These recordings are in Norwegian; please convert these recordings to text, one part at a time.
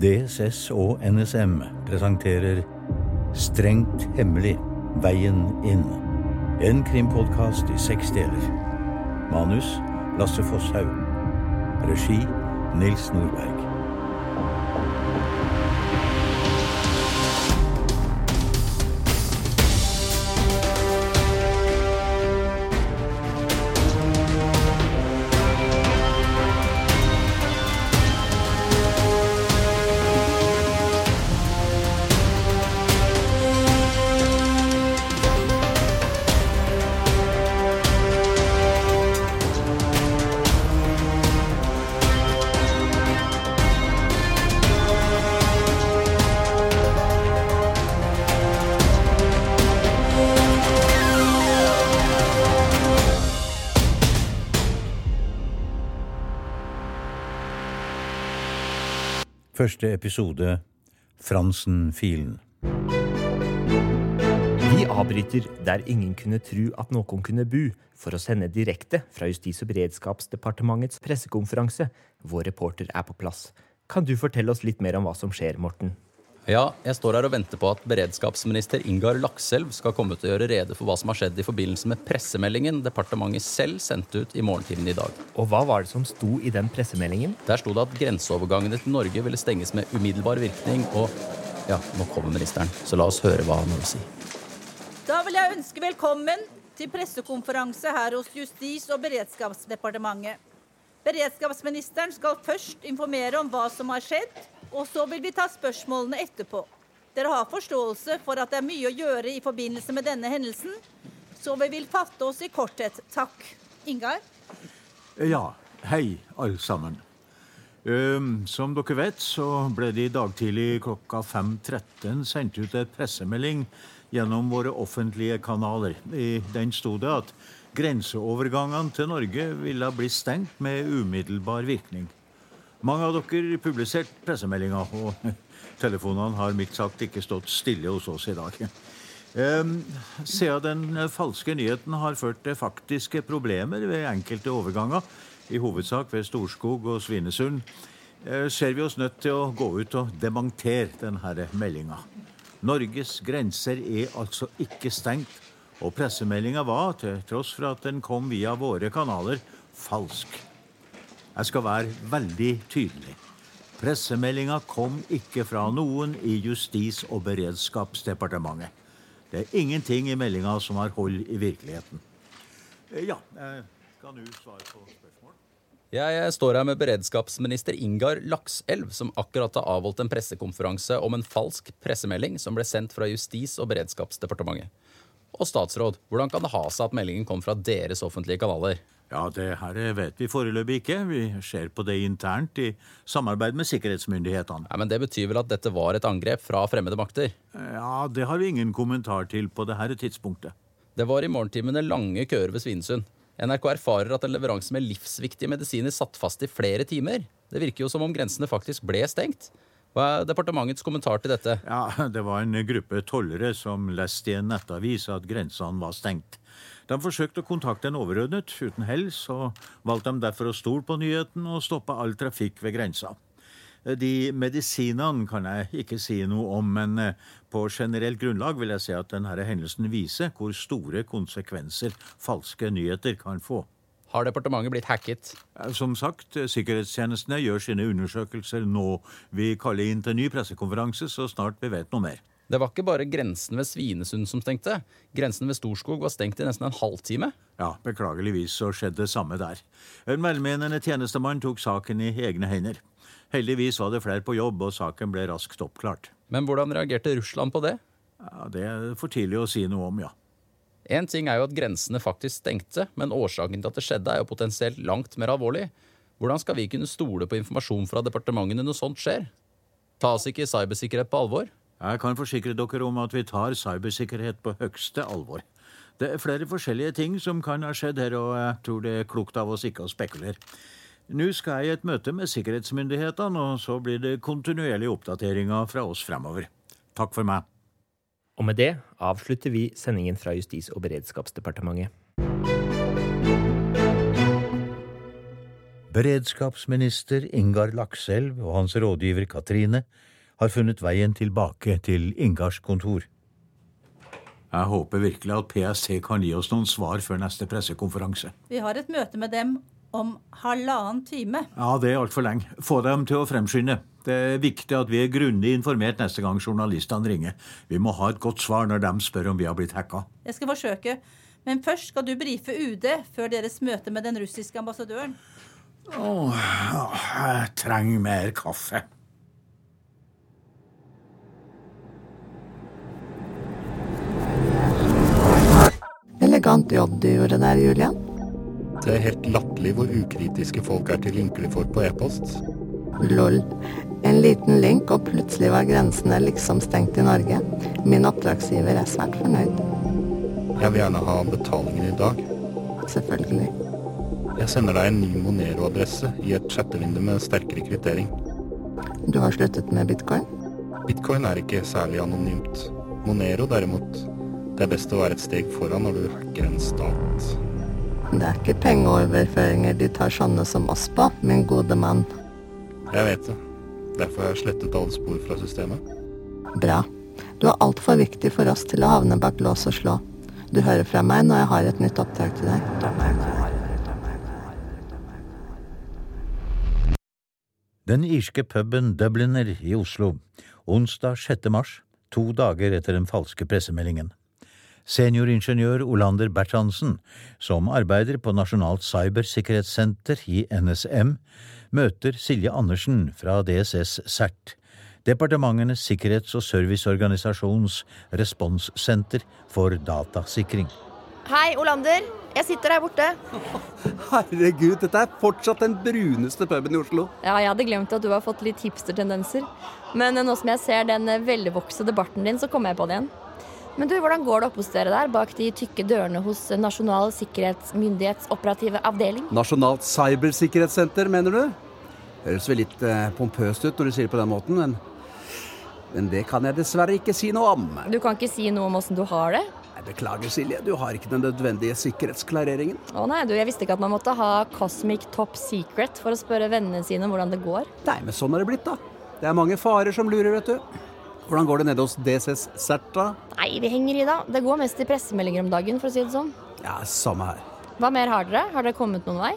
DSS og NSM presenterer Strengt hemmelig veien inn. En krimpodkast i seks deler. Manus Lasse Fosshaug. Regi Nils Nordberg. Første episode Fransen-filen. Vi avbryter der ingen kunne tru at noen kunne bu, for å sende direkte fra Justis- og beredskapsdepartementets pressekonferanse. Vår reporter er på plass. Kan du fortelle oss litt mer om hva som skjer, Morten? Ja, jeg står her og venter på at beredskapsminister Ingar Lakselv skal komme til å gjøre rede for hva som har skjedd i forbindelse med pressemeldingen departementet selv sendte ut i morgentimene i dag. Og hva var det som sto i den pressemeldingen? Der sto det at grenseovergangene til Norge ville stenges med umiddelbar virkning, og ja, nå kommer ministeren, så la oss høre hva han vil si. Da vil jeg ønske velkommen til pressekonferanse her hos Justis- og beredskapsdepartementet. Beredskapsministeren skal først informere om hva som har skjedd, og så vil vi ta spørsmålene etterpå. Dere har forståelse for at det er mye å gjøre i forbindelse med denne hendelsen, så vi vil fatte oss i korthet. Takk. Ingar? Ja, hei alle sammen. Um, som dere vet, så ble det i dag tidlig klokka 5.13 sendt ut et pressemelding gjennom våre offentlige kanaler. I den sto det at grenseovergangene til Norge ville bli stengt med umiddelbar virkning. Mange av dere publiserte pressemeldinga, og telefonene har mildt sagt ikke stått stille hos oss i dag. Siden den falske nyheten har ført til faktiske problemer ved enkelte overganger, i hovedsak ved Storskog og Svinesund, ser vi oss nødt til å gå ut og dementere denne meldinga. Norges grenser er altså ikke stengt, og pressemeldinga var, til tross for at den kom via våre kanaler, falsk. Jeg skal være veldig tydelig. Pressemeldinga kom ikke fra noen i Justis- og beredskapsdepartementet. Det er ingenting i meldinga som har hold i virkeligheten. Eh, ja, jeg kan du svare på spørsmål? Jeg står her med beredskapsminister Ingar Lakselv, som akkurat har avholdt en pressekonferanse om en falsk pressemelding som ble sendt fra Justis- og beredskapsdepartementet. Og statsråd, hvordan kan det ha seg at meldingen kom fra deres offentlige kanaler? Ja, Det her vet vi foreløpig ikke. Vi ser på det internt i samarbeid med sikkerhetsmyndighetene. Ja, men Det betyr vel at dette var et angrep fra fremmede makter? Ja, Det har vi ingen kommentar til på dette tidspunktet. Det var i morgentimene lange køer ved Svinesund. NRK erfarer at en leveranse med livsviktige medisiner satt fast i flere timer. Det virker jo som om grensene faktisk ble stengt. Hva er departementets kommentar til dette? Ja, Det var en gruppe tollere som leste i en nettavis at grensene var stengt. De forsøkte å kontakte en overordnet, uten hell, så valgte de derfor å stole på nyheten og stoppe all trafikk ved grensa. De medisinene kan jeg ikke si noe om, men eh, på generelt grunnlag vil jeg si at denne hendelsen viser hvor store konsekvenser falske nyheter kan få. Har departementet blitt hacket? Eh, som sagt, sikkerhetstjenestene gjør sine undersøkelser nå. Vi kaller inn til ny pressekonferanse så snart vi vet noe mer. Det var ikke bare grensen ved Svinesund som stengte. Grensen ved Storskog var stengt i nesten en halvtime. Ja, beklageligvis så skjedde det samme der. En velmenende tjenestemann tok saken i egne hender. Heldigvis var det flere på jobb, og saken ble raskt oppklart. Men hvordan reagerte Russland på det? Ja, Det er for tidlig å si noe om, ja. Én ting er jo at grensene faktisk stengte, men årsaken til at det skjedde, er jo potensielt langt mer alvorlig. Hvordan skal vi kunne stole på informasjon fra departementene når sånt skjer? Tas ikke cybersikkerhet på alvor? Jeg kan forsikre dere om at vi tar cybersikkerhet på høgste alvor. Det er flere forskjellige ting som kan ha skjedd her, og jeg tror det er klokt av oss ikke å spekulere. Nå skal jeg i et møte med sikkerhetsmyndighetene, og så blir det kontinuerlige oppdateringer fra oss fremover. Takk for meg. Og med det avslutter vi sendingen fra Justis- og beredskapsdepartementet. Beredskapsminister Ingar Lakselv og hans rådgiver Katrine har funnet veien tilbake til Ingars kontor. Jeg håper virkelig at PST kan gi oss noen svar før neste pressekonferanse. Vi har et møte med dem om halvannen time. Ja, det er altfor lenge. Få dem til å fremskynde. Det er viktig at vi er grundig informert neste gang journalistene ringer. Vi må ha et godt svar når de spør om vi har blitt hacka. Jeg skal forsøke. Men først skal du brife UD før deres møte med den russiske ambassadøren. Åh, jeg trenger mer kaffe. Elegant jobb du gjorde der, Julian. Det er helt latterlig hvor ukritiske folk er til linker de får på e-post. Lol. En liten link, og plutselig var grensene liksom stengt i Norge. Min oppdragsgiver er svært fornøyd. Jeg vil gjerne ha betalingen i dag. Selvfølgelig. Jeg sender deg en ny Monero-adresse i et chattevindu med sterkere kvittering. Du har sluttet med bitcoin? Bitcoin er ikke særlig anonymt. Monero derimot, det er best å være et steg foran når du hacker en stat. Det er ikke pengeoverføringer de tar sånne som oss på, min gode mann. Jeg vet det. Derfor har jeg slettet alle spor fra systemet. Bra. Du er altfor viktig for oss til å havne bak lås og slå. Du hører fra meg når jeg har et nytt oppdrag til deg. Den irske puben Dubliner i Oslo, onsdag 6. mars, to dager etter den falske pressemeldingen. Senioringeniør Olander Bertrandsen, som arbeider på Nasjonalt cybersikkerhetssenter i NSM, møter Silje Andersen fra DSS CERT, Departementenes sikkerhets- og serviceorganisasjons responssenter for datasikring. Hei, Olander. Jeg sitter her borte. Herregud, dette er fortsatt den bruneste puben i Oslo. Ja, jeg hadde glemt at du har fått litt hipstertendenser. Men nå som jeg ser den velvoksede barten din, så kommer jeg på det igjen. Men du, hvordan går det oppe hos dere der, bak de tykke dørene hos Nasjonal sikkerhetsmyndighets operative avdeling? Nasjonalt cybersikkerhetssenter, mener du? Høres vel litt eh, pompøst ut når du sier det på den måten, men, men det kan jeg dessverre ikke si noe om. Du kan ikke si noe om åssen du har det? Jeg beklager, Silje, du har ikke den nødvendige sikkerhetsklareringen. Å nei, du, jeg visste ikke at man måtte ha Cosmic Top Secret for å spørre vennene sine hvordan det går. Nei, men sånn er det blitt, da. Det er mange farer som lurer, vet du. Hvordan går det nede hos DCS Serta? Nei, vi henger i, da. Det går mest i pressemeldinger om dagen, for å si det sånn. Ja, samme her. Hva mer har dere? Har dere kommet noen vei?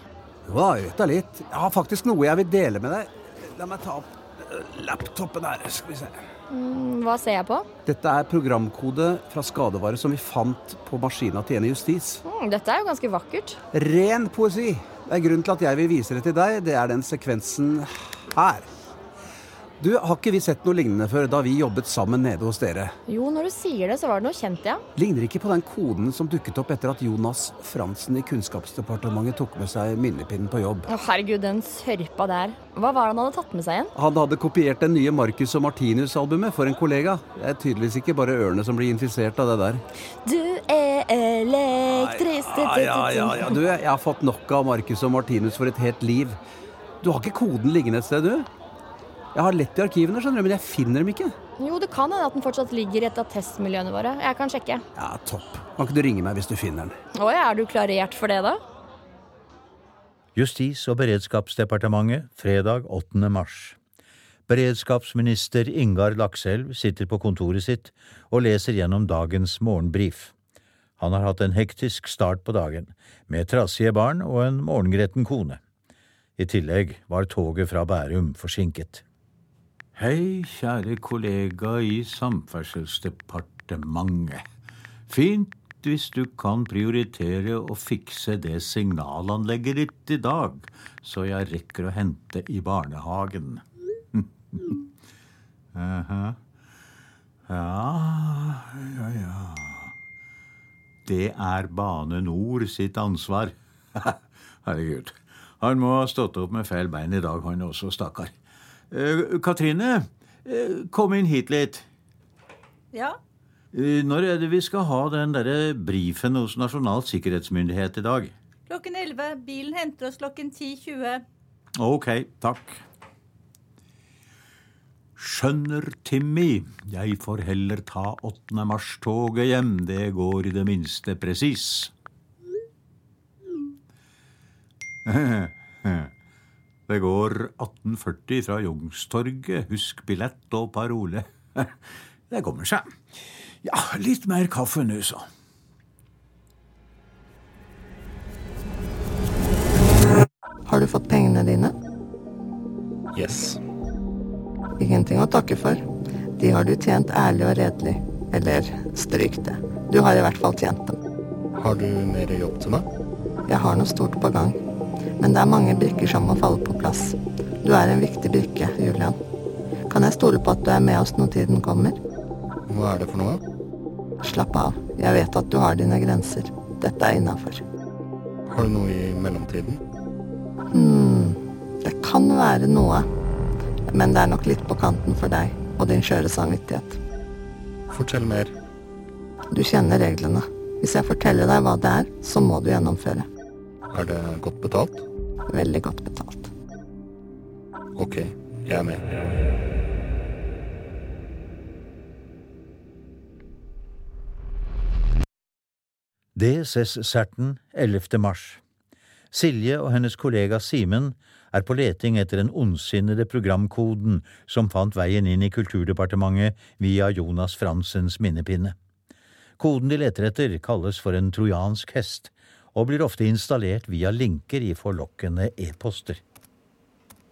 Jo da, jeg vet da litt. Jeg har faktisk noe jeg vil dele med deg. La meg ta opp eh, laptopen her, skal vi se. Mm, hva ser jeg på? Dette er programkode fra skadevare som vi fant på maskina til en i justis. Mm, dette er jo ganske vakkert. Ren poesi. Det er grunnen til at jeg vil vise det til deg. Det er den sekvensen her. Du, Har ikke vi sett noe lignende før da vi jobbet sammen nede hos dere? Jo, når du sier det, så var det noe kjent, ja. Ligner ikke på den koden som dukket opp etter at Jonas Fransen i Kunnskapsdepartementet tok med seg minnepinnen på jobb. Å, herregud, den sørpa der. Hva var det han hadde tatt med seg igjen? Han hadde kopiert det nye Marcus og Martinus-albumet for en kollega. Det er tydeligvis ikke bare ørene som blir infisert av det der. Du er elektrisk Ja, ja, ja, ja. Du, jeg har fått nok av Marcus og Martinus for et helt liv. Du har ikke koden liggende et sted, du? Jeg har lett i arkivene, skjønner du, men jeg finner dem ikke. Jo, det kan hende at den fortsatt ligger i et av testmiljøene våre. Jeg kan sjekke. Ja, topp. Kan ikke du ringe meg hvis du finner den? Å ja, er du klarert for det, da? Justis- og beredskapsdepartementet fredag 8. mars. Beredskapsminister Ingar Lakselv sitter på kontoret sitt og leser gjennom dagens morgenbrif. Han har hatt en hektisk start på dagen, med trassige barn og en morgengretten kone. I tillegg var toget fra Bærum forsinket. Hei, kjære kollega i Samferdselsdepartementet. Fint hvis du kan prioritere å fikse det signalanlegget ditt i dag, så jeg rekker å hente i barnehagen. Aha. Ja, ja, ja. Det er Bane Nor sitt ansvar. Herregud. Han må ha stått opp med feil bein i dag, han også, stakkar. Eh, Katrine, eh, kom inn hit litt. Ja, Eh, Når er det vi skal ha den derre brifen hos Nasjonal sikkerhetsmyndighet i dag? klokken 11. Bilen henter oss klokken 10.20. Ok, takk. Skjønner, Timmy, jeg får heller ta 8. mars-toget hjem, det går i det minste presis. Det går 1840 fra Youngstorget. Husk billett og parole. Det kommer seg. Ja, litt mer kaffe nå, så. Har du fått pengene dine? Yes. Ingenting å takke for. De har du tjent ærlig og redelig. Eller stryk det. Du har i hvert fall tjent dem. Har du mer jobb til meg? Jeg har noe stort på gang. Men det er mange brikker som må falle på plass. Du er en viktig brikke, Julian. Kan jeg stole på at du er med oss når tiden kommer? Hva er det for noe? Slapp av. Jeg vet at du har dine grenser. Dette er innafor. Har du noe i mellomtiden? Hmm, det kan være noe. Men det er nok litt på kanten for deg og din skjøre samvittighet. Fortell mer. Du kjenner reglene. Hvis jeg forteller deg hva det er, så må du gjennomføre. Er det godt betalt? Veldig godt betalt. Ok, jeg er med. DSS Serten 11. mars. Silje og hennes kollega Simen er på leting etter den ondsinnede programkoden som fant veien inn i Kulturdepartementet via Jonas Fransens minnepinne. Koden de leter etter, kalles for en trojansk hest, og blir ofte installert via linker i forlokkende e-poster.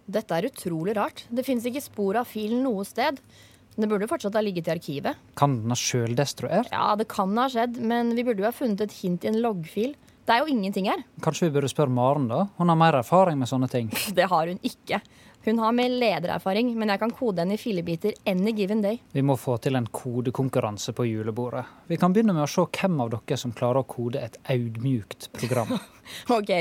Dette er utrolig rart. Det fins ikke spor av filen noe sted. Det burde fortsatt ha ligget i arkivet. Kan den ha sjøldestruert? Ja, det kan ha skjedd, men vi burde jo ha funnet et hint i en loggfil. Det er jo ingenting her. Kanskje vi burde spørre Maren, da? Hun har mer erfaring med sånne ting. Det har hun ikke. Hun har mer ledererfaring, men jeg kan kode henne i fillebiter any given day. Vi må få til en kodekonkurranse på julebordet. Vi kan begynne med å se hvem av dere som klarer å kode et audmjukt program. ok,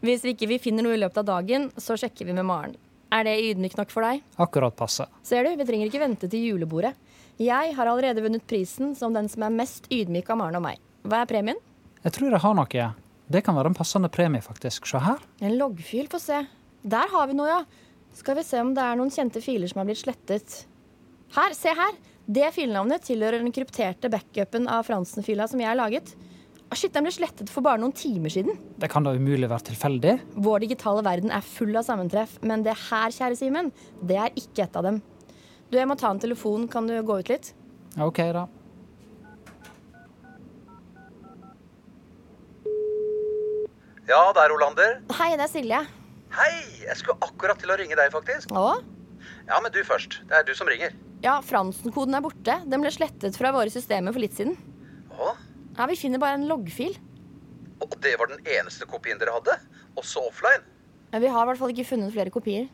hvis vi ikke vi finner noe i løpet av dagen, så sjekker vi med Maren. Er det ydmykt nok for deg? Akkurat passe. Ser du, vi trenger ikke vente til julebordet. Jeg har allerede vunnet prisen som den som er mest ydmyk av Maren og meg. Hva er premien? Jeg tror jeg har noe. Det kan være en passende premie, faktisk. Se her. En loggfil, få se. Der har vi noe, ja. Skal vi se om det er noen kjente filer som har blitt slettet. Her, se her! Det filnavnet tilhører den krypterte backupen av Fransen-fila som jeg har laget. Shit, Den ble slettet for bare noen timer siden. Det kan da umulig være tilfeldig? Vår digitale verden er full av sammentreff, men det her, kjære Simen, det er ikke et av dem. Du, jeg må ta en telefon. Kan du gå ut litt? OK, da. Ja, det er Olander. Hei, det er Silje. Hei! Jeg skulle akkurat til å ringe deg, faktisk. Å? Ja, men du først. Det er du som ringer. Ja, Fransen-koden er borte. Den ble slettet fra våre systemer for litt siden. Å? Ja, Vi finner bare en loggfil. Og det var den eneste kopien dere hadde? Også offline? Ja, vi har i hvert fall ikke funnet flere kopier.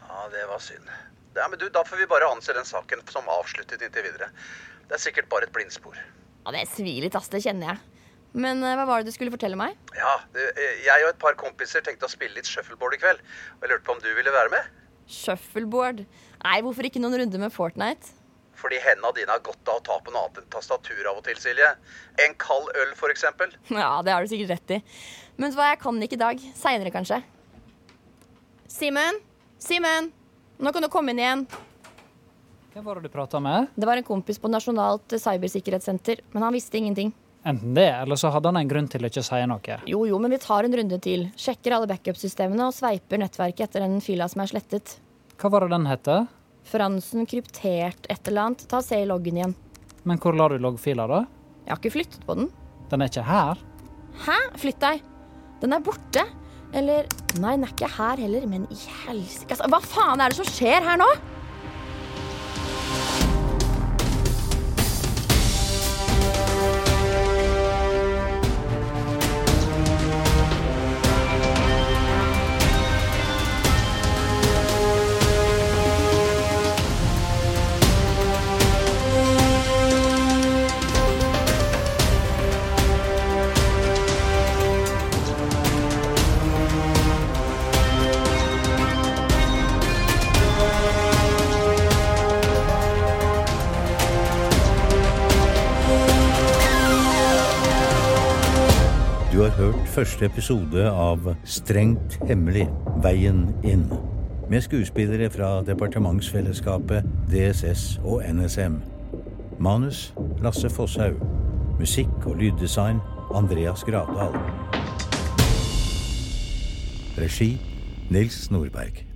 Ja, det var synd. Ja, men du, Da får vi bare anse den saken som avsluttet inntil videre. Det er sikkert bare et blindspor. Ja, Det svir litt, ass. Det kjenner jeg. Men eh, hva var det du skulle fortelle meg? Ja, du, eh, Jeg og et par kompiser tenkte å spille litt shuffleboard i kveld. Og jeg lurte på om du ville være med? Shuffleboard? Nei, hvorfor ikke noen runder med Fortnite? Fordi hendene dine har godt av å ta på noe annet enn tastatur av og til, Silje. En kald øl, for eksempel. Ja, det har du sikkert rett i. Men hva, jeg kan ikke i dag. Seinere, kanskje. Simen? Simen! Nå kan du komme inn igjen. Hvem var det du prata med? Det var en kompis på Nasjonalt cybersikkerhetssenter, men han visste ingenting. Enten det, eller så hadde han en grunn til å ikke si noe. Jo, jo, men vi tar en runde til. Sjekker alle backup-systemene og sveiper nettverket etter den fila som er slettet. Hva var det den heter? Fransen kryptert et eller annet. Ta og se i loggen igjen. Men hvor la du loggfila, da? Jeg har ikke flyttet på den. Den er ikke her? Hæ? Flytt deg. Den er borte. Eller Nei, den er ikke her heller, men i helsike altså, Hva faen er det som skjer her nå? Du har hørt første episode av Strengt hemmelig veien inn. Med skuespillere fra departementsfellesskapet DSS og NSM. Manus Lasse Fosshaug. Musikk og lyddesign Andreas Gravdal. Regi Nils Nordberg.